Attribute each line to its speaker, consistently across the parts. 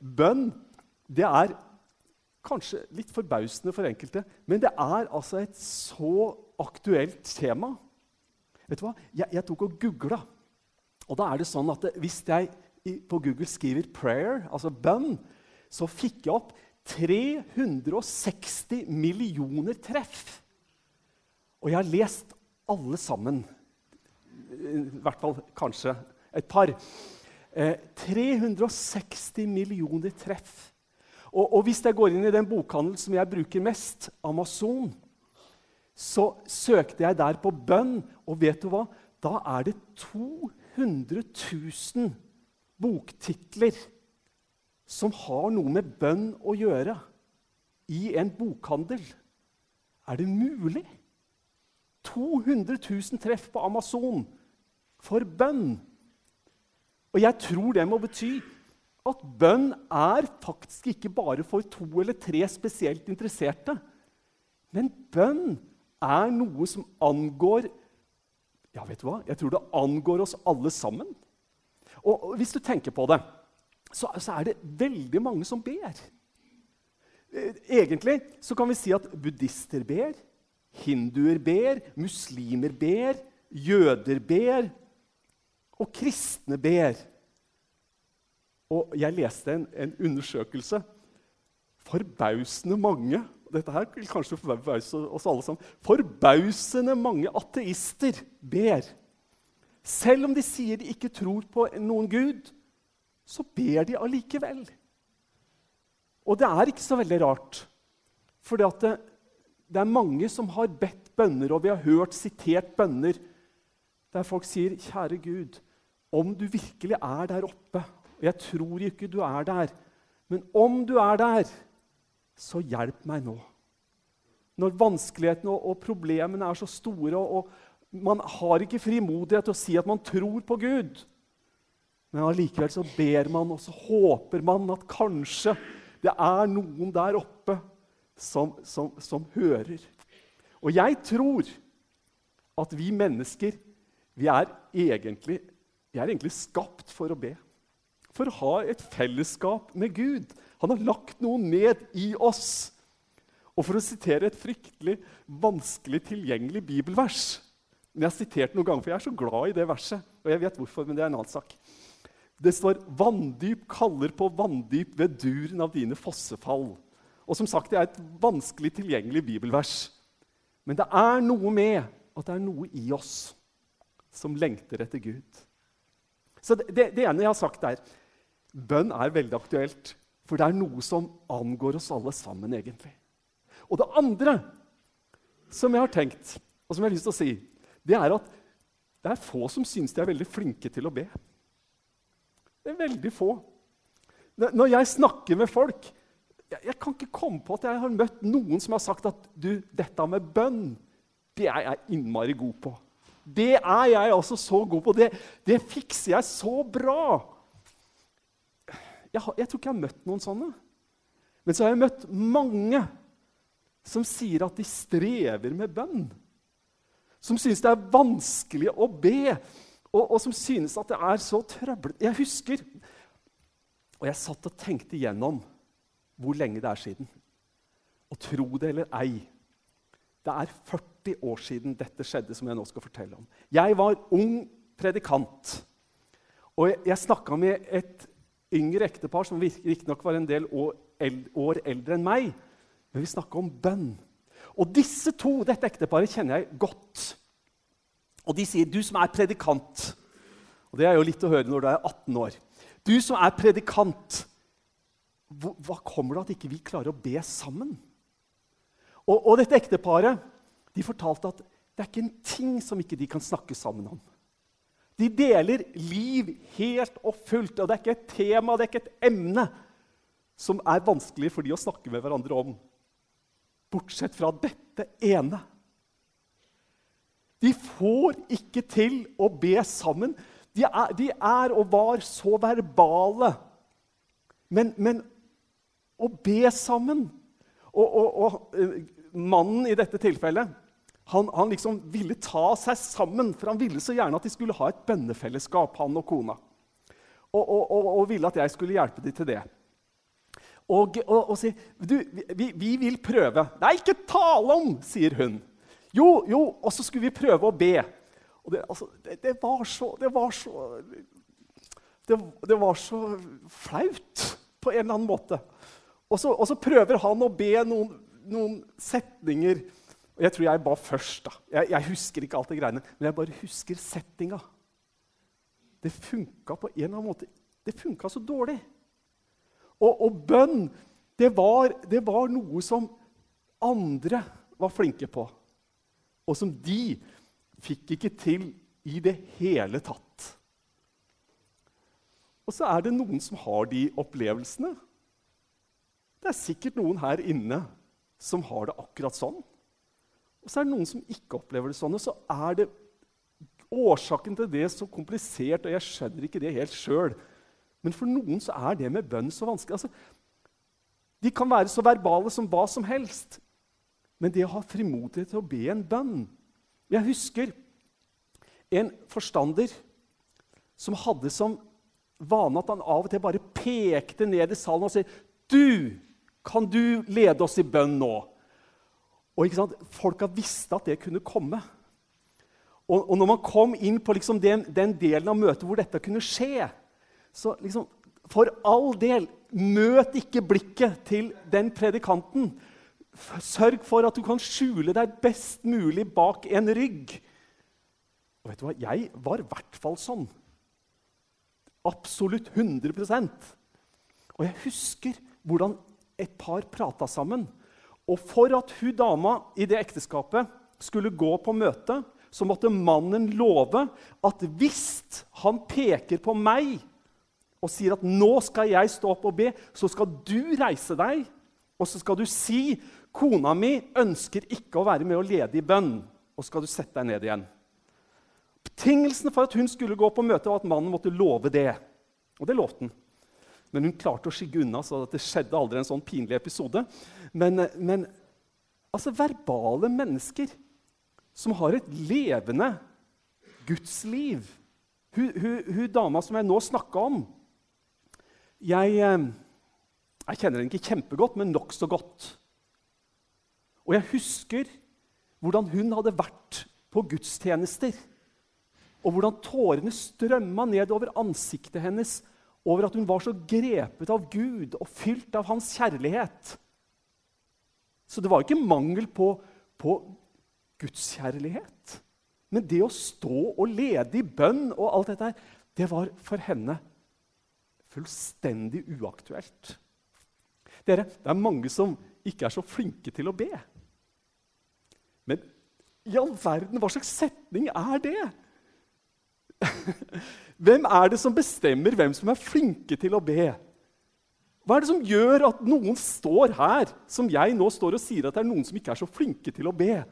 Speaker 1: bønn det er kanskje litt forbausende for enkelte, men det er altså et så aktuelt tema. Vet du hva? Jeg, jeg tok og googla, og da er det sånn at hvis jeg på Google skriver 'prayer', altså bønn, så fikk jeg opp 360 millioner treff. Og jeg har lest alle sammen. I hvert fall kanskje et par. Eh, 360 millioner treff. Og, og, hvis jeg går inn i den bokhandelen som jeg bruker mest, Amazon, så søkte jeg der på bønn, og vet du hva? Da er det 200 000 boktitler som har noe med bønn å gjøre, i en bokhandel. Er det mulig? 200 000 treff på Amazon for bønn. Og jeg tror det må bety at bønn er faktisk ikke bare for to eller tre spesielt interesserte. Men bønn er noe som angår Ja, vet du hva? Jeg tror det angår oss alle sammen. Og hvis du tenker på det, så, så er det veldig mange som ber. Eh, egentlig så kan vi si at buddhister ber, hinduer ber, muslimer ber, jøder ber, og kristne ber. Og jeg leste en, en undersøkelse. Forbausende mange dette her vil kanskje forbause oss alle sammen. Forbausende mange ateister ber. Selv om de sier de ikke tror på noen gud, så ber de allikevel. Og det er ikke så veldig rart. For det, det, er mange som har bedt bønner, og vi har hørt sitert bønner der folk sier, 'Kjære Gud, om du virkelig er der oppe' og Jeg tror ikke du er der. Men om du er der, så hjelp meg nå. Når vanskelighetene og, og problemene er så store, og, og, man har ikke frimodighet til å si at man tror på Gud, men allikevel så ber man, og så håper man at kanskje det er noen der oppe som, som, som hører. Og jeg tror at vi mennesker vi er, egentlig, vi er egentlig skapt for å be for å ha et fellesskap med Gud. Han har lagt noe ned i oss. Og for å sitere et fryktelig vanskelig tilgjengelig bibelvers Men Jeg har sitert noen ganger, for jeg er så glad i det verset. Og jeg vet hvorfor, men det er en annen sak. Det står 'Vanndyp kaller på vanndyp ved duren av dine fossefall'. Og som sagt, Det er et vanskelig tilgjengelig bibelvers. Men det er noe med at det er noe i oss som lengter etter Gud. Så det, det, ene jeg har sagt, er Bønn er veldig aktuelt, for det er noe som angår oss alle sammen. egentlig. Og det andre som jeg har tenkt, og som jeg har lyst til å si, det er at det er få som syns de er veldig flinke til å be. Det er veldig få. Når jeg snakker med folk jeg, jeg kan ikke komme på at jeg har møtt noen som har sagt at du, dette med bønn, det er jeg innmari god på. Det er jeg altså så god på. Det, det fikser jeg så bra. Jeg, jeg, tror ikke jeg har møtt noen sånne. Men så har jeg møtt mange som sier at de strever med bønn. Som synes det er vanskelig å be, og, og som synes at det er så trøblete. Jeg husker Og jeg satt og tenkte igjennom hvor lenge det er siden. Og tro det eller ei, det er 40 år siden dette skjedde, som jeg nå skal fortelle om. Jeg var ung predikant. Og jeg, jeg snakka med et yngre ektepar som riktignok var en del år, eldre enn meg. Men vi snakka om bønn. Og disse to, dette ekteparet kjenner jeg godt. Og de sier, 'Du som er predikant' Og det er jo litt å høre når du er 18 år. 'Du som er predikant, hva kommer det at ikke vi klarer å be sammen?' Og, og dette ekteparet de fortalte at det er ikke en ting som ikke de kan snakke sammen om. De deler liv helt og fullt, og det er ikke et tema, det er ikke et emne som er vanskelig for de å snakke med hverandre om, bortsett fra dette ene. De får ikke til å be sammen. De er, de er og var så verbale. Men, men å be sammen og, og, og, eh, mannen i dette tilfellet han, han, liksom ville ta seg sammen, for han ville så gjerne at de skulle ha et bønnefellesskap, han og kona. Og, og, og, og ville at jeg skulle hjelpe dem til det. og, sier du, vi, vi, vil prøve. Nei, ikke tale om, sier hun. Jo, jo, og så skulle vi prøve å be. Og det, altså, det, det var så Det var så det, det, var så flaut på en eller annen måte. Og så prøver han å be noen, noen, setninger. Og jeg tror jeg ba først. da. Jeg, jeg, husker ikke alt det greiene, men jeg bare husker settinga. Det funka på en eller annen måte. Det funka så dårlig. Og, og bønn, det var, det var noe som andre var flinke på, og som de fikk ikke til i det hele tatt. Og så er det noen som har de opplevelsene. Det er sikkert noen her inne som har det akkurat sånn. Og så er det noen som ikke opplever det sånn. Og så er det årsaken til det så komplisert, og jeg skjønner ikke det helt sjøl. Men for noen så er det med bønn så vanskelig. Altså, de kan være så verbale som hva som helst. Men det å ha frimodighet til å be en bønn Jeg husker en forstander som hadde som vane at han av og til bare pekte ned i salen og sa Du, kan du lede oss i bønn nå? Og ikke sant, Folka visste at det kunne komme. Og, og når man kom inn på liksom den, den delen av møtet hvor dette kunne skje, så liksom, for all del, møt ikke blikket til den predikanten. Sørg for at du kan skjule deg best mulig bak en rygg. Og vet du hva? Jeg var i hvert fall sånn. Absolutt 100 Og jeg husker hvordan et par prata sammen. Og for at hun dama i det ekteskapet skulle gå på møte, så måtte mannen love at hvis han peker på meg og sier at 'nå skal jeg stå opp og be', så skal du reise deg, og så skal du si 'kona mi ønsker ikke å være med og lede i bønn', og så skal du sette deg ned igjen. Betingelsen for at hun skulle gå på møte, var at mannen måtte love det. Og det lovte han. Men hun klarte å skygge unna, så det skjedde aldri en sånn pinlig episode. Men, men altså, verbale mennesker som har et levende gudsliv hun, hun, hun dama som jeg nå snakka om, jeg, eh, jeg kjenner henne ikke kjempegodt, men nokså godt. Og jeg husker hvordan hun hadde vært på gudstjenester. Og hvordan tårene strømma nedover ansiktet hennes over at hun var så grepet av Gud og fylt av hans kjærlighet. Så det var ikke mangel på, på gudskjærlighet. Men det å stå og lede i bønn og alt dette, det var for henne fullstendig uaktuelt. Dere, det er mange som ikke er så flinke til å be. Men i all verden, hva slags setning er det? Hvem er det som bestemmer hvem som er flinke til å be? Hva er det som gjør at noen står her, som jeg nå står og sier at det er noen som ikke er så flinke til å be?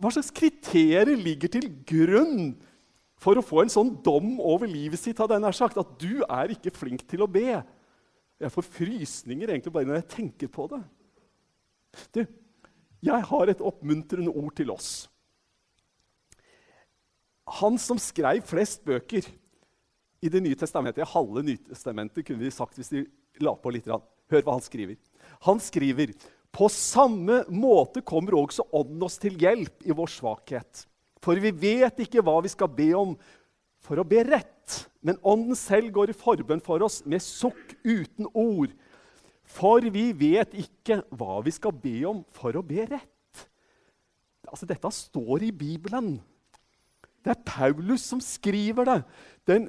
Speaker 1: Hva slags kriterier ligger til grunn for å få en sånn dom over livet sitt hadde jeg nær sagt, at du er ikke flink til å be. Jeg får frysninger egentlig bare når jeg tenker på det. Du, jeg har et oppmuntrende ord til oss. Han som skrev flest bøker i Det nye testamentet, halve Nytestamentet, kunne vi sagt hvis de la på litt. Hør hva han skriver. Han skriver på samme måte kommer også Ånden oss til hjelp i vår svakhet. For vi vet ikke hva vi skal be om for å be rett. Men Ånden selv går i forbønn for oss med sukk uten ord. For vi vet ikke hva vi skal be om for å be rett. Altså, dette står i Bibelen. Det er Paulus som skriver det. Den,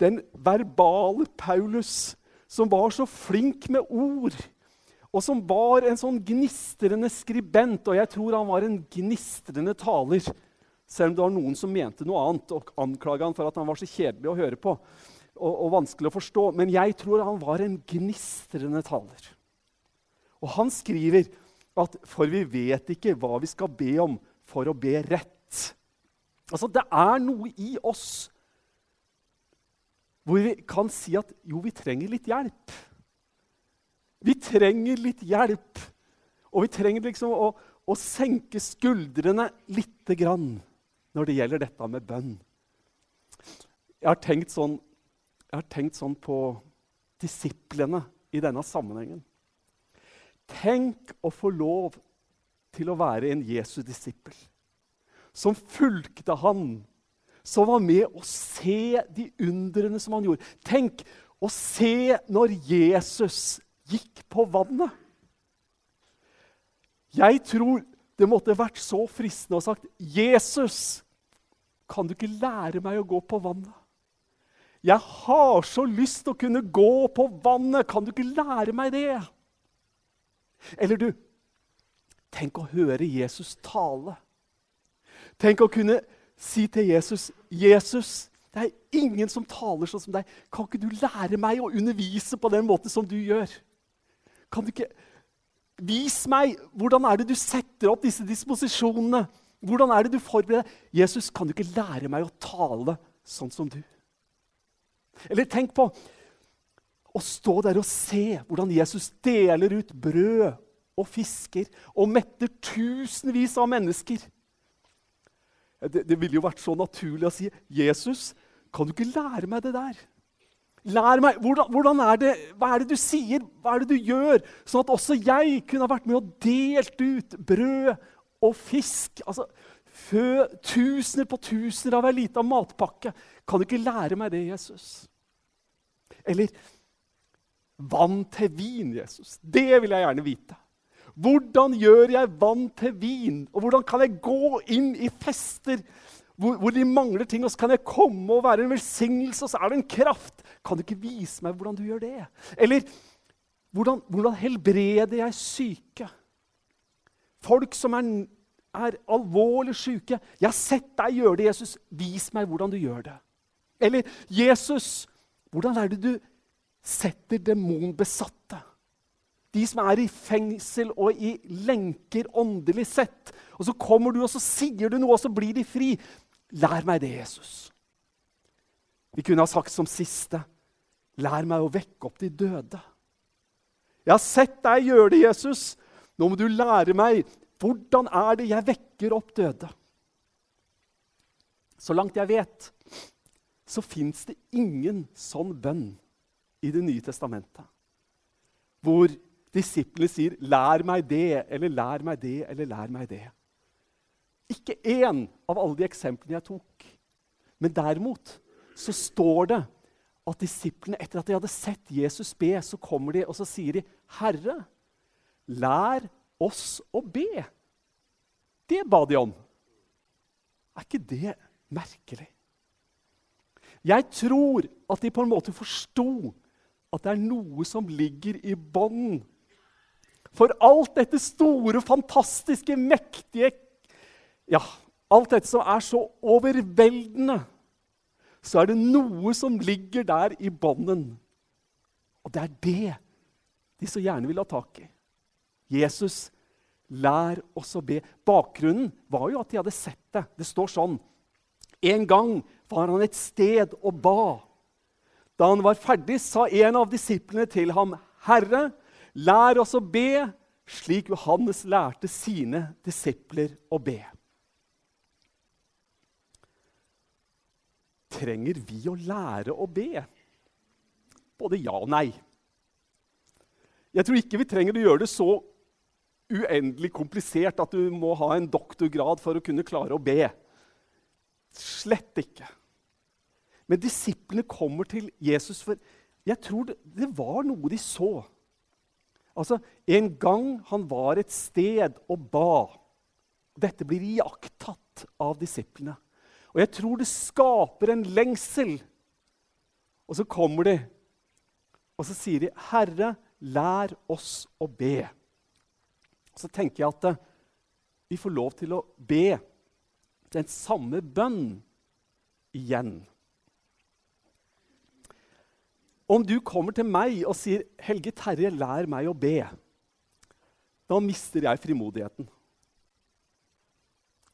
Speaker 1: den verbale Paulus som var så flink med ord og som var en sånn gnistrende skribent, og jeg tror han var en gnistrende taler. Selv om det var noen som mente noe annet og anklaga han for at han var så kjedelig å høre på. Og, og, vanskelig å forstå. Men jeg tror han var en gnistrende taler. Og han skriver at 'for vi vet ikke hva vi skal be om for å be rett'. Altså, Det er noe i oss hvor vi kan si at jo, vi trenger litt hjelp. Vi trenger litt hjelp. Og vi trenger liksom å, å senke skuldrene lite grann når det gjelder dette med bønn. Jeg har tenkt sånn, har tenkt sånn på disiplene i denne sammenhengen. Tenk å få lov til å være en Jesu disippel. Som fulgte han, som var med å se de undrene som han gjorde. Tenk å se når Jesus gikk på vannet. Jeg tror det måtte vært så fristende å sagt, 'Jesus, kan du ikke lære meg å gå på vannet?' 'Jeg har så lyst til å kunne gå på vannet. Kan du ikke lære meg det?' Eller du, tenk å høre Jesus tale. Tenk å kunne si til Jesus, 'Jesus, det er ingen som taler sånn som deg. Kan ikke du lære meg å undervise på den måten som du gjør?' Kan du ikke Vis meg hvordan er det du setter opp disse disposisjonene. Hvordan er det du forbereder deg? Jesus, kan du ikke lære meg å tale sånn som du? Eller tenk på å stå der og se hvordan Jesus deler ut brød og fisker og metter tusenvis av mennesker. Det, det ville jo vært så naturlig å si, 'Jesus, kan du ikke lære meg det der?' Lær meg, hvordan, hvordan er det, Hva er det du sier? Hva er det du gjør? Sånn at også jeg kunne ha vært med og delt ut brød og fisk. Altså, Fø tusener på tusener av ei lita matpakke. Kan du ikke lære meg det, Jesus? Eller vann til vin, Jesus. Det vil jeg gjerne vite. Hvordan gjør jeg vann til vin? Og hvordan kan jeg gå inn i fester hvor, hvor, de mangler ting, og så kan jeg komme og være en velsignelse, og så er det en kraft? Kan du ikke vise meg hvordan du gjør det? Eller hvordan, hvordan helbreder jeg syke? Folk som er, er alvorlig syke. Jeg har sett deg gjøre det, Jesus. Vis meg hvordan du gjør det. Eller Jesus, hvordan er det du setter demonbesatte? De som er i fengsel og i lenker åndelig sett. Og så kommer du og så sier du noe, og så blir de fri. Lær meg det, Jesus. Vi kunne ha sagt som siste Lær meg å vekke opp de døde. Jeg har sett deg gjøre det, Jesus. Nå må du lære meg hvordan er det jeg vekker opp døde. Så langt jeg vet, så fins det ingen sånn bønn i Det nye testamentet hvor disiplene sier 'lær meg det', eller 'lær meg det', eller 'lær meg det'. Ikke én av alle de eksemplene jeg tok. Men derimot så står det at disiplene, etter at de hadde sett Jesus be, så kommer de og så sier de, 'Herre, lær oss å be.' Det ba de om. Er ikke det merkelig? Jeg tror at de på en måte forsto at det er noe som ligger i bånn. For alt dette store, fantastiske, mektige, ja, alt dette som er så overveldende, så er det noe som ligger der i bånden. Og det er det de så gjerne vil ha tak i. Jesus, lær oss å be. Bakgrunnen var jo at de hadde sett det. Det står sånn. En gang var han et sted og ba. Da han var ferdig, sa en av disiplene til ham, 'Herre, lær oss å be', slik Johannes lærte sine disipler å be. Trenger vi å lære å be? Både ja og nei. Jeg tror ikke vi trenger å gjøre det så uendelig komplisert at du må ha en doktorgrad for å kunne klare å be. Slett ikke. Men disiplene kommer til Jesus, for jeg tror det, var noe de så. Altså, En gang han var et sted og ba. Dette blir iakttatt av disiplene. Og jeg tror det skaper en lengsel. Og så kommer de, og så sier de, 'Herre, lær oss å be'. Og så tenker jeg at eh, vi får lov til å be den samme bønn igjen. Om du kommer til meg og sier 'Helge Terje, lær meg å be', da mister jeg frimodigheten.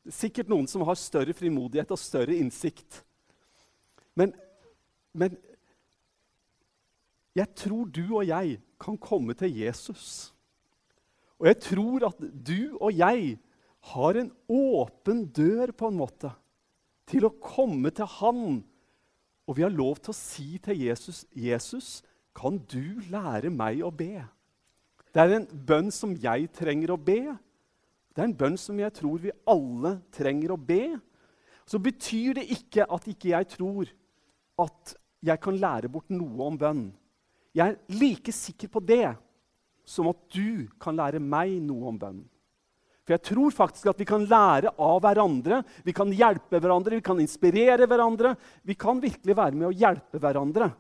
Speaker 1: Det er sikkert noen som har større frimodighet og større innsikt. Men, men jeg tror du og jeg kan komme til Jesus. Og jeg tror at du og jeg har en åpen dør på en måte til å komme til Han. Og vi har lov til å si til Jesus, 'Jesus, Kan du lære meg å be? Det er en bønn som jeg trenger å be. Det er en bønn som jeg tror vi alle trenger å be. Så betyr det ikke at ikke jeg tror at jeg kan lære bort noe om bønn. Jeg er like sikker på det som at du kan lære meg noe om bønn. For jeg tror faktisk at vi kan lære av hverandre, vi kan hjelpe hverandre, vi kan inspirere hverandre. Vi kan virkelig være med å hjelpe hverandre.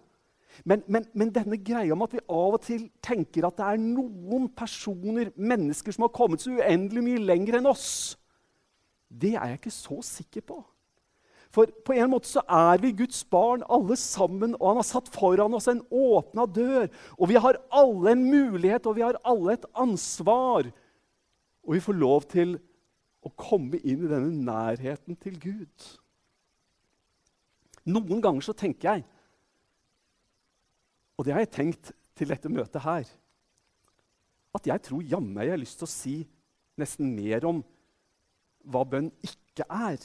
Speaker 1: Men, men, men, denne greia med at vi av og til tenker at det er noen personer, mennesker, som har kommet så uendelig mye lenger enn oss, det er jeg ikke så sikker på. For på en måte så er vi Guds barn alle sammen, og han har satt foran oss en åpna dør. Og vi har alle en mulighet, og vi har alle et ansvar. Og vi får lov til å komme inn i denne nærheten til Gud. Noen ganger så tenker jeg og det har jeg tenkt til dette møtet her. At jeg tror jammen jeg har lyst til å si nesten mer om hva bønn ikke er,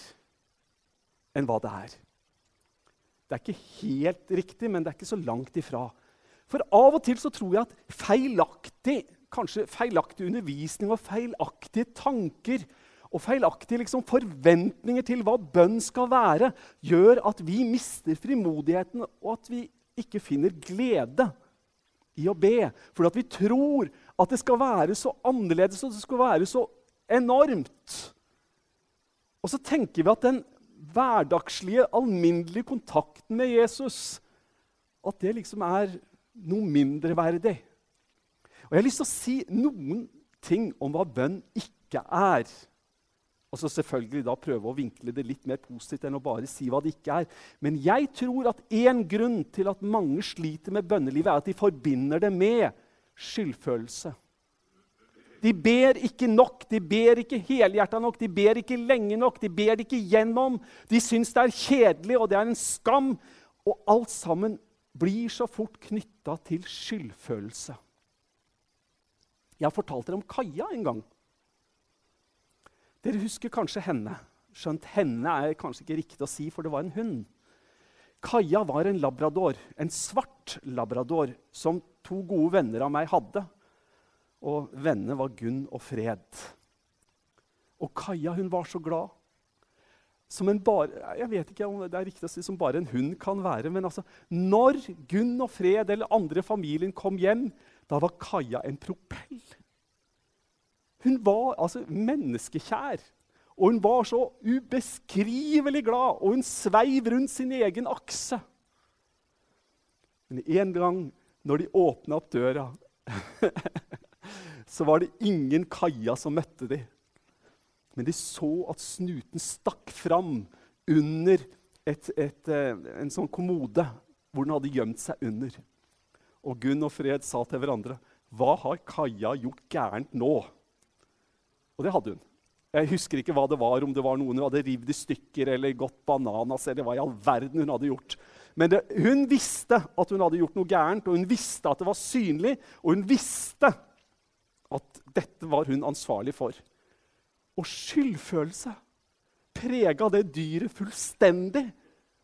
Speaker 1: enn hva det er. Det er ikke helt riktig, men det er ikke så langt ifra. For av og til så tror jeg at feilaktig, kanskje feilaktig undervisning og feilaktige tanker og feilaktige liksom, forventninger til hva bønn skal være, gjør at vi mister frimodigheten, og at vi ikke finner glede i å be. For at vi tror at det skal være så annerledes og det skal være så enormt. Og så tenker vi at den hverdagslige, alminnelige kontakten med Jesus at det liksom er noe mindreverdig. Og Jeg har lyst til å si noen ting om hva bønn ikke er. Og så selvfølgelig da prøve å vinkle det litt mer positivt enn å bare si hva det ikke er. Men jeg tror at én grunn til at mange sliter med bønnelivet, er at de forbinder det med skyldfølelse. De ber ikke nok, de ber ikke helhjerta nok, de ber ikke lenge nok. De ber ikke gjennom. De syns det er kjedelig, og det er en skam. Og alt sammen blir så fort knytta til skyldfølelse. Jeg har fortalt dere om Kaja en gang. Dere husker kanskje henne. Skjønt henne er kanskje ikke riktig å si, for det var en hund. Kaja var en labrador, en svart labrador, som to gode venner av meg hadde. Og vennene var Gunn og Fred. Og Kaja hun var så glad. Som en bare, jeg vet ikke om det er riktig å si som bare en hund kan være. Men altså, når Gunn og Fred eller andre familien kom hjem, da var Kaja en propell. Hun var altså menneskekjær. Og hun var så ubeskrivelig glad, og hun sveiv rundt sin egen akse. Men en gang når de åpna opp døra, så var det ingen Kaja som møtte dem. Men de så at snuten stakk fram under et, et, eh, en sånn kommode hvor den hadde gjemt seg under. Og Gunn og Fred sa til hverandre, 'Hva har Kaja gjort gærent nå?' Og det hadde hun. Jeg husker ikke hva det var, om det var noen hun hadde rivd i stykker eller gått bananas. eller hva i all verden hun hadde gjort. Men det, hun visste at hun hadde gjort noe gærent, og hun visste at det var synlig. Og hun visste at dette var hun ansvarlig for. Og skyldfølelse prega det dyret fullstendig.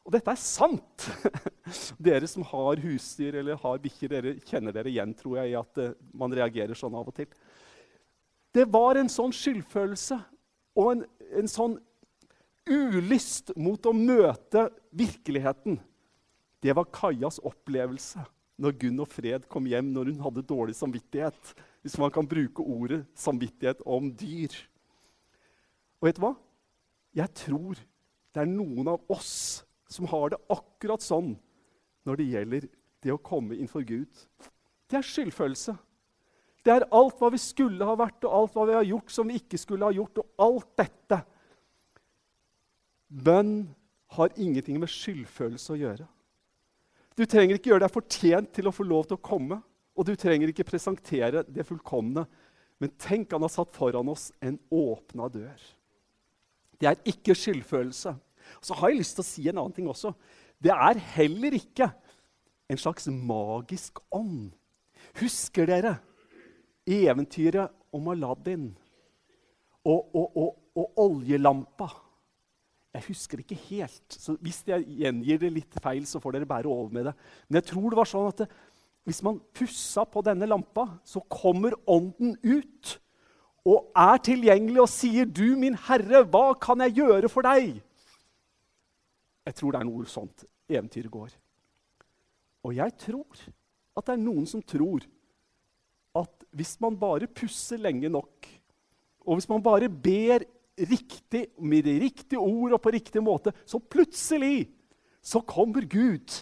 Speaker 1: Og dette er sant! dere som har husdyr eller har bikkjer, dere kjenner dere igjen tror jeg, i at uh, man reagerer sånn av og til. Det var en sånn skyldfølelse og en, en sånn ulyst mot å møte virkeligheten. Det var Kajas opplevelse når Gunn og Fred kom hjem når hun hadde dårlig samvittighet. Hvis man kan bruke ordet samvittighet om dyr. Og vet du hva? Jeg tror det er noen av oss som har det akkurat sånn når det gjelder det å komme innenfor Gud. Det er skyldfølelse. Det er alt hva vi skulle ha vært, og alt hva vi har gjort som vi ikke skulle ha gjort. Og alt dette. Bønn har ingenting med skyldfølelse å gjøre. Du trenger ikke gjøre deg fortjent til å få lov til å komme. Og du trenger ikke presentere det fullkomne. Men tenk, han har satt foran oss en åpna dør. Det er ikke skyldfølelse. Så har jeg lyst til å si en annen ting også. Det er heller ikke en slags magisk ånd. Husker dere eventyret om Aladdin og, og, og, og, oljelampa. Jeg husker ikke helt, så hvis jeg gjengir det litt feil, så får dere bære over med det. Men jeg tror det var sånn at det, hvis man pussa på denne lampa, så kommer ånden ut og er tilgjengelig og sier, 'Du, min Herre, hva kan jeg gjøre for deg?' Jeg tror det er noe sånt eventyret går. Og jeg tror at det er noen som tror at hvis man bare pusser lenge nok, og hvis man bare ber riktig, med de riktige ord og på riktig måte, så plutselig så kommer Gud.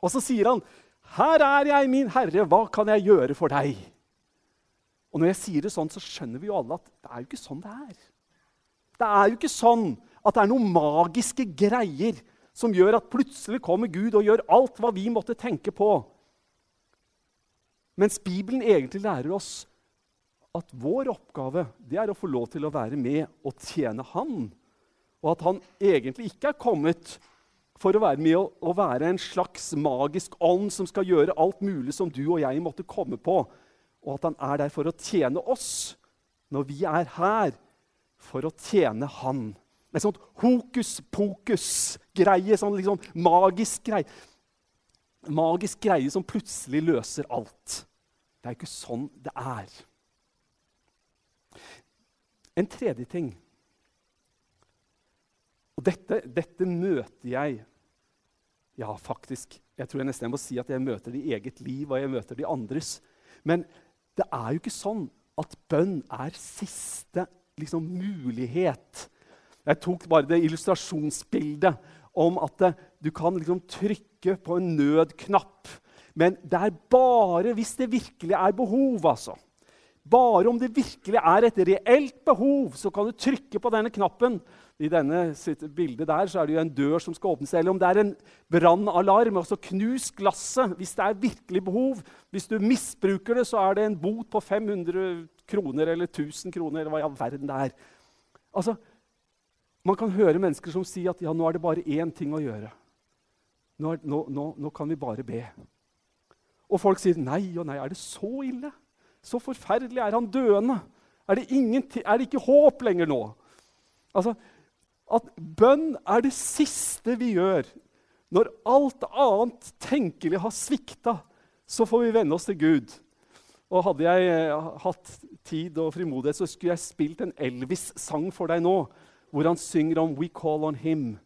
Speaker 1: Og så sier han, 'Her er jeg, min Herre. Hva kan jeg gjøre for deg?' Og når jeg sier det sånn, så skjønner vi jo alle at det er jo ikke sånn det er. Det er jo ikke sånn at det er noen magiske greier som gjør at plutselig kommer Gud og gjør alt hva vi måtte tenke på. Mens Bibelen egentlig lærer oss at vår oppgave det er å få lov til å være med og tjene Han. Og at han egentlig ikke er kommet for å være med og, og være en slags magisk ånd som skal gjøre alt mulig som du og jeg måtte komme på. Og at han er der for å tjene oss når vi er her for å tjene Han. Et sånt hokus pokus-greie, sånn liksom magisk greie. Magisk greie som plutselig løser alt. Det er ikke sånn det er. En tredje ting Og dette, dette møter jeg Ja, faktisk. Jeg tror jeg nesten jeg må si at jeg møter det i eget liv, og jeg møter de andres. Men det er jo ikke sånn at bønn er siste liksom, mulighet. Jeg tok bare det illustrasjonsbildet om at du kan liksom trykke på en nødknapp. Men det er bare hvis det virkelig er behov, altså. Bare om det virkelig er et reelt behov, så kan du trykke på denne knappen. I denne bildet der så er det jo en dør som skal åpnes. Eller om det er en brannalarm, så knus glasset hvis det er virkelig behov. Hvis du misbruker det, så er det en bot på 500 kroner eller 1000 kroner. eller hva i all verden det er. Altså, Man kan høre mennesker som sier at ja, nå er det bare én ting å gjøre. Nå, er, nå, nå, nå kan vi bare be. Og folk sier nei og nei. Er det så ille? Så forferdelig. Er han døende? Er det, er det ikke håp lenger nå? Altså, At bønn er det siste vi gjør. Når alt annet tenkelig har svikta, så får vi venne oss til Gud. Og Hadde jeg eh, hatt tid og frimodighet, så skulle jeg spilt en Elvis-sang for deg nå, hvor han synger om We call on him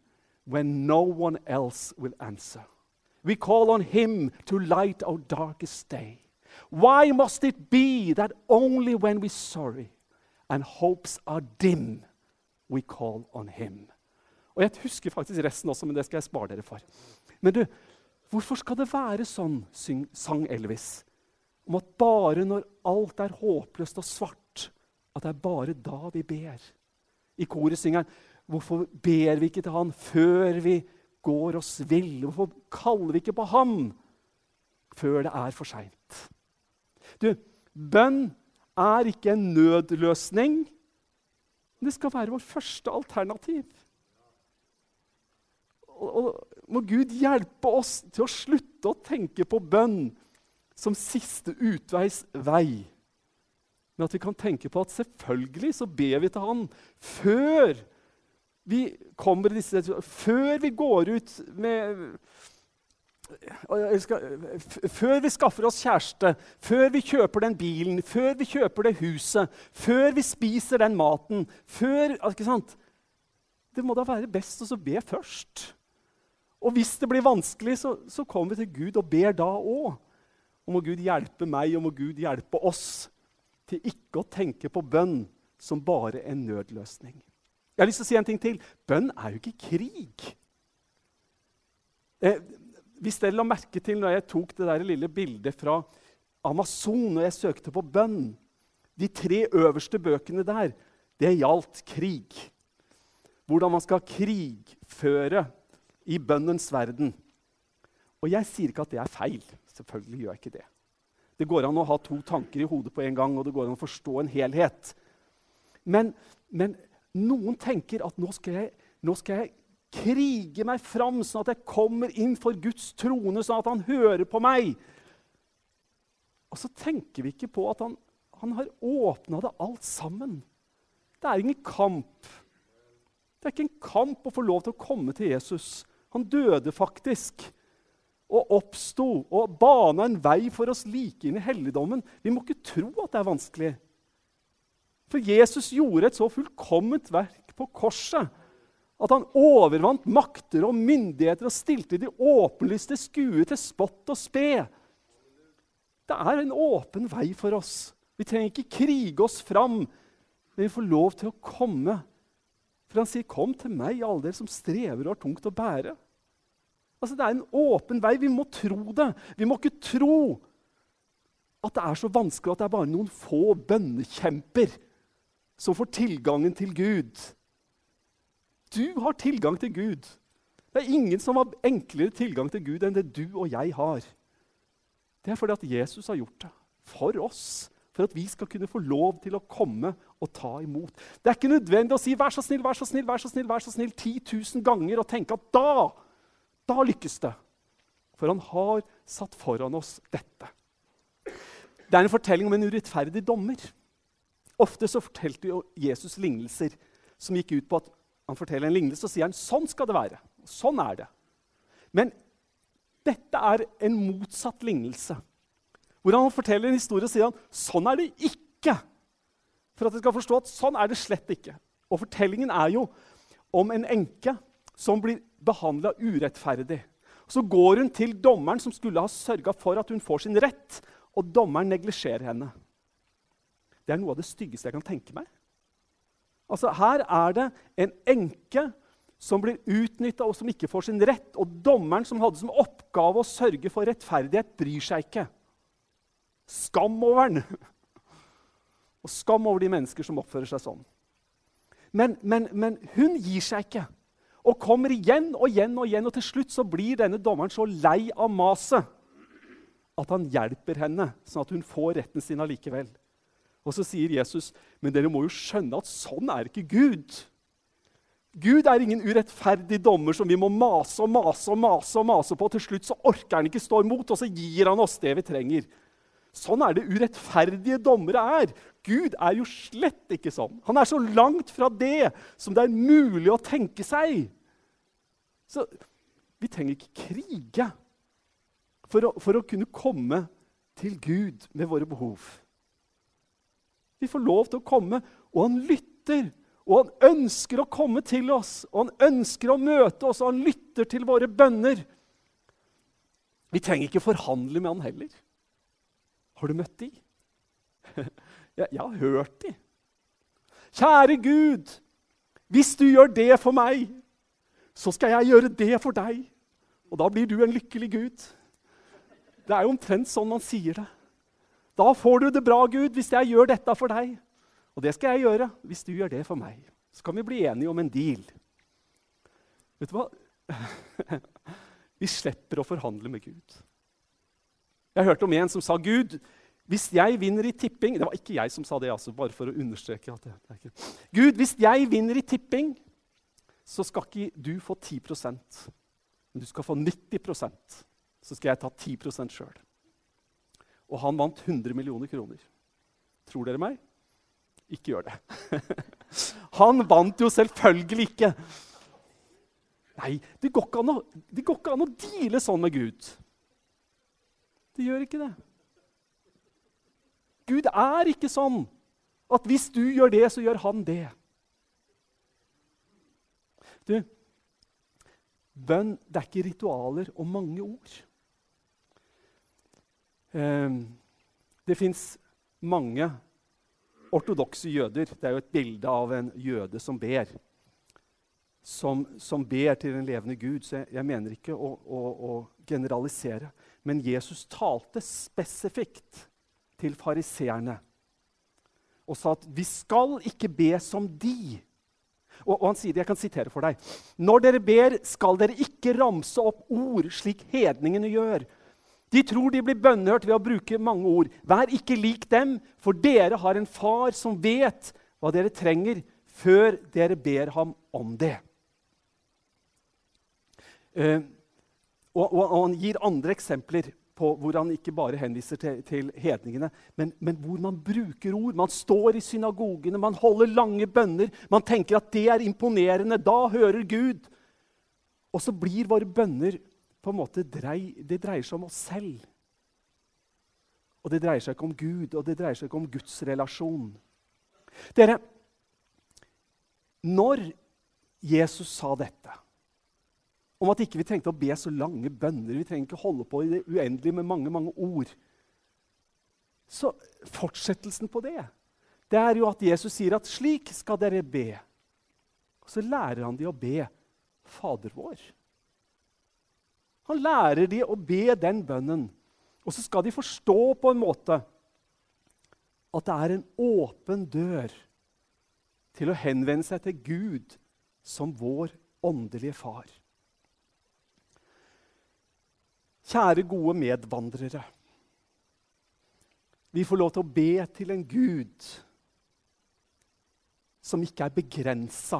Speaker 1: when no one else will answer. We call on him to light our darkest day. Why must it be that only when we're sorry and hopes are dim, we call on him? Og Jeg husker faktisk resten også, men det skal jeg spare dere for. Men du, hvorfor skal det være sånn, sang Elvis, om at bare når alt er håpløst og svart, at det er bare da vi ber? I koret synger han Hvorfor ber vi ikke til han før vi går oss vill? Hvorfor kaller vi ikke på ham før det er for seint? Du, bønn er ikke en nødløsning. Det skal være vårt første alternativ. Og, og, må Gud hjelpe oss til å slutte å tenke på bønn som siste utveis vei. Men at vi kan tenke på at selvfølgelig så ber vi til Han før vi kommer disse, før vi går ut med før vi skaffer oss kjæreste, før vi kjøper den bilen, før vi kjøper det huset, før vi spiser den maten før, ikke sant? Det må da være best å be først. Og hvis det blir vanskelig, så, så kommer vi til Gud og ber da òg. Og må Gud hjelpe meg, og må Gud hjelpe oss til ikke å tenke på bønn som bare en nødløsning. Jeg har lyst til å si en ting til. Bønn er jo ikke krig. Eh, hvis dere la merke til når jeg tok det der lille bildet fra Amazon og jeg søkte på bønn De tre øverste bøkene der, det gjaldt krig. Hvordan man skal krigføre i bønnens verden. Og jeg sier ikke at det er feil. Selvfølgelig gjør jeg ikke det. Det går an å ha to tanker i hodet på en gang, og det går an å forstå en helhet. Men, men noen tenker at nå skal jeg, nå skal jeg krige meg fram, sånn at jeg kommer inn for Guds trone, sånn at han hører på meg. Og så tenker vi ikke på at han, han har åpna det alt sammen. Det er ingen kamp. Det er ikke en kamp å få lov til å komme til Jesus. Han døde faktisk. Og oppsto og bana en vei for oss like inn i helligdommen. Vi må ikke tro at det er vanskelig. For Jesus gjorde et så fullkomment verk på korset at han overvant makter og myndigheter og stilte de åpenlyste skue til spott og spe. Det er en åpen vei for oss. Vi trenger ikke krige oss fram, men vi får lov til å komme. For han sier, 'Kom til meg, alle dere som strever og har tungt å bære'. Altså, Det er en åpen vei. Vi må tro det. Vi må ikke tro at det er så vanskelig at det er bare noen få bønnekjemper som får tilgangen til Gud. Du har tilgang til Gud. Det er ingen som har enklere tilgang til Gud enn det du og jeg har. Det er fordi at Jesus har gjort det for oss. For at vi skal kunne få lov til å komme og ta imot. Det er ikke nødvendig å si 'vær så snill, vær så snill' vær så snill, vær så snill 10 000 ganger og tenke at da, da lykkes det. For han har satt foran oss dette. Det er en fortelling om en urettferdig dommer. Ofte så fortalte Jesus lignelser som gikk ut på at han forteller en lignelse og sier han, sånn skal det være. Sånn er det. Men dette er en motsatt lignelse. Hvor han forteller en historie og sier han, sånn er det ikke. For at jeg skal forstå at sånn er det slett ikke. Og fortellingen er jo om en enke som blir behandla urettferdig. Så går hun til dommeren som skulle ha sørga for at hun får sin rett, og dommeren neglisjerer henne. Det er noe av det styggeste jeg kan tenke meg. Altså, Her er det en enke som blir utnytta og som ikke får sin rett. Og dommeren som hadde som oppgave å sørge for rettferdighet, bryr seg ikke. Skam over den! Og skam over de mennesker som oppfører seg sånn. Men, men, men hun gir seg ikke. Og kommer igjen og igjen og igjen, og til slutt så blir denne dommeren så lei av maset at han hjelper henne, sånn at hun får retten sin allikevel. Og så sier Jesus, men dere må jo skjønne at sånn er ikke Gud. Gud er ingen urettferdig dommer som vi må mase og mase og mase og mase på. Til slutt så orker han ikke stå imot, og så gir han oss det vi trenger. Sånn er det urettferdige dommere er. Gud er jo slett ikke sånn. Han er så langt fra det som det er mulig å tenke seg. Så vi trenger ikke krige for å, for å kunne komme til Gud med våre behov. Vi får lov til å komme, og han lytter. Og han ønsker å komme til oss, og han ønsker å møte oss, og han lytter til våre bønner. Vi trenger ikke forhandle med han heller. Har du møtt de? Jeg, jeg har hørt de. Kjære Gud, hvis du gjør det for meg, så skal jeg gjøre det for deg. Og da blir du en lykkelig Gud. Det er jo omtrent sånn man sier det. Da får du det bra, Gud, hvis jeg gjør dette for deg. Og det skal jeg gjøre hvis du gjør det for meg. Så kan vi bli enige om en deal. Vet du hva? Vi slipper å forhandle med Gud. Jeg hørte om en som sa, 'Gud, hvis jeg vinner i tipping' Det var ikke jeg som sa det, altså, bare for å understreke. at det, det er ikke. 'Gud, hvis jeg vinner i tipping, så skal ikke du få 10 men du skal få 90% Så skal jeg ta 10% sjøl. Og han vant 100 millioner kroner. Tror dere meg? Ikke gjør det. han vant jo selvfølgelig ikke. Nei, det går ikke an å, det går ikke an å deale sånn med Gud. Det gjør ikke det. Gud er ikke sånn at hvis du gjør det, så gjør han det. Du, bønn det er ikke ritualer og mange ord. Ehm, det fins mange ortodokse jøder. Det er jo et bilde av en jøde som ber. Som, som ber til en levende Gud. Så jeg, jeg mener ikke å, å, å, generalisere. Men Jesus talte spesifikt til fariseerne og sa at vi skal ikke be som de. Og, og, han sier det, jeg kan sitere for deg. Når dere ber, skal dere ikke ramse opp ord slik hedningene gjør de tror de blir bønnhørt ved å bruke mange ord. Vær ikke lik dem, for dere har en far som vet hva dere trenger, før dere ber ham om det. Uh, og, og, og, Han gir andre eksempler på hvor han ikke bare henviser til, til hedningene, men, men, hvor man bruker ord. Man står i synagogene, man holder lange bønner. Man tenker at det er imponerende. Da hører Gud. Og så blir våre bønner på en måte drei, det dreier seg om oss selv. Og det dreier seg ikke om Gud, og det dreier seg ikke om Guds relasjon. Dere, når Jesus sa dette, om at ikke vi trengte å be så lange bønner, vi trenger ikke holde på i det uendelige med mange, mange ord Så fortsettelsen på det, det er jo at Jesus sier at slik skal dere be. Og så lærer han de å be Fader vår. Han lærer de å be den bønnen. Og så skal de forstå på en måte at det er en åpen dør til å henvende seg til Gud som vår åndelige far. Kjære, gode medvandrere. Vi får lov til å be til en Gud som ikke er begrensa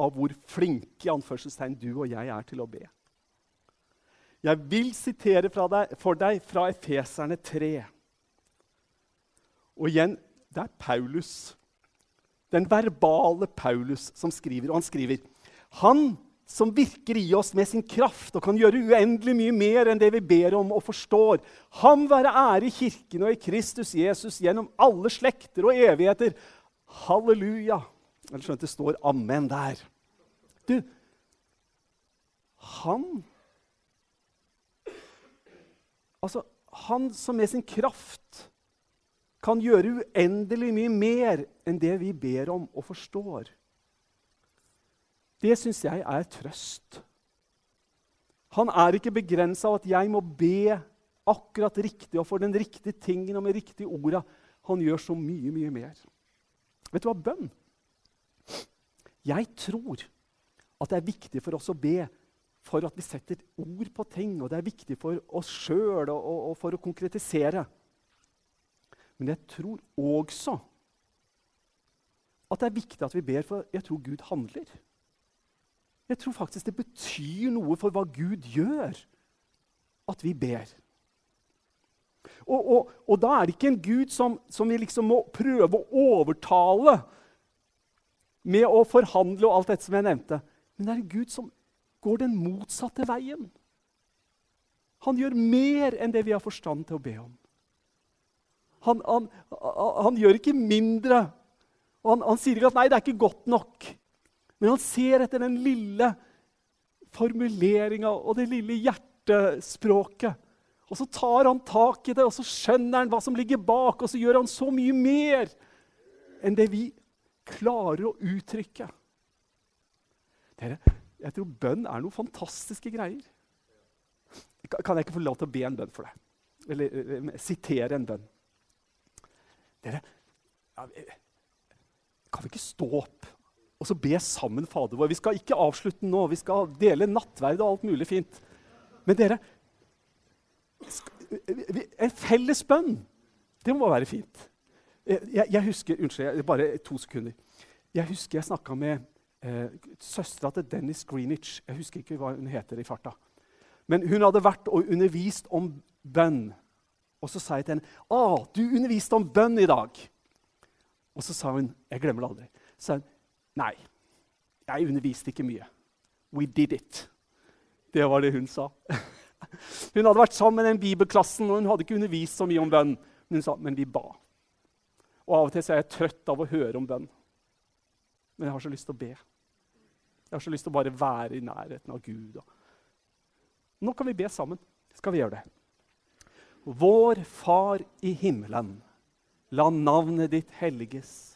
Speaker 1: av hvor flinke i anførselstegn du og jeg er til å be. Jeg vil sitere deg, for deg fra Efeserne 3. Og igjen, det er Paulus, den verbale Paulus, som skriver. Og han skriver Han som virker i oss med sin kraft og kan gjøre uendelig mye mer enn det vi ber om og forstår. Ham være ære i Kirken og i Kristus Jesus gjennom alle slekter og evigheter. Halleluja. Eller skjønt det står 'amen' der. Du, han Altså, han som med sin kraft kan gjøre uendelig mye mer enn det vi ber om og forstår. Det syns jeg er trøst. Han er ikke begrensa av at jeg må be akkurat riktig og for den riktige tingen og med riktige orda. Han gjør så mye, mye mer. Vet du hva? Bønn. Jeg tror at det er viktig for oss å be for at vi setter ord på ting, og det er viktig for oss sjøl og, og, og, for å konkretisere. Men jeg tror også at det er viktig at vi ber, for jeg tror Gud handler. Jeg tror faktisk det betyr noe for hva Gud gjør, at vi ber. Og, og, og da er det ikke en Gud som, som, vi liksom må prøve å overtale med å forhandle og alt dette som jeg nevnte. Men det er en Gud som går den motsatte veien. Han gjør mer enn det vi har forstand til å be om. Han, han, han gjør ikke mindre. Og han, han, sier ikke at 'nei, det er ikke godt nok'. Men han ser etter den lille formuleringa og det lille hjertespråket. Og så tar han tak i det, og så skjønner han hva som ligger bak, og så gjør han så mye mer enn det vi klarer å uttrykke. Dere, jeg tror bønn er noen fantastiske greier. Kan jeg ikke få lov til å be en bønn for deg? Eller, eller sitere en bønn? Dere, kan vi ikke stå opp og så be sammen Fader vår? Vi skal ikke avslutte nå. Vi skal dele nattverd og alt mulig fint. Men dere En felles bønn, det må være fint. Jeg, jeg husker Unnskyld, bare to sekunder. Jeg husker jeg snakka med eh, søstera til Dennis Greenwich. Jeg husker ikke hva hun heter i farta. Men hun hadde vært og undervist om bønn. Og så sa jeg til henne «Å, du underviste om bønn i dag. Og så sa hun Jeg glemmer det aldri. Så sa hun, Nei, jeg underviste ikke mye. We did it. Det var det hun sa. Hun hadde vært sammen med den bibelklassen, og hun hadde ikke undervist så mye om bønn. Men hun sa men vi ba. Og av og til er jeg trøtt av å høre om bønn. Men jeg har så lyst til å be. Jeg har så lyst til å bare være i nærheten av Gud. Nå kan vi be sammen. Skal vi gjøre det? Vår Far i himmelen. La navnet ditt helliges.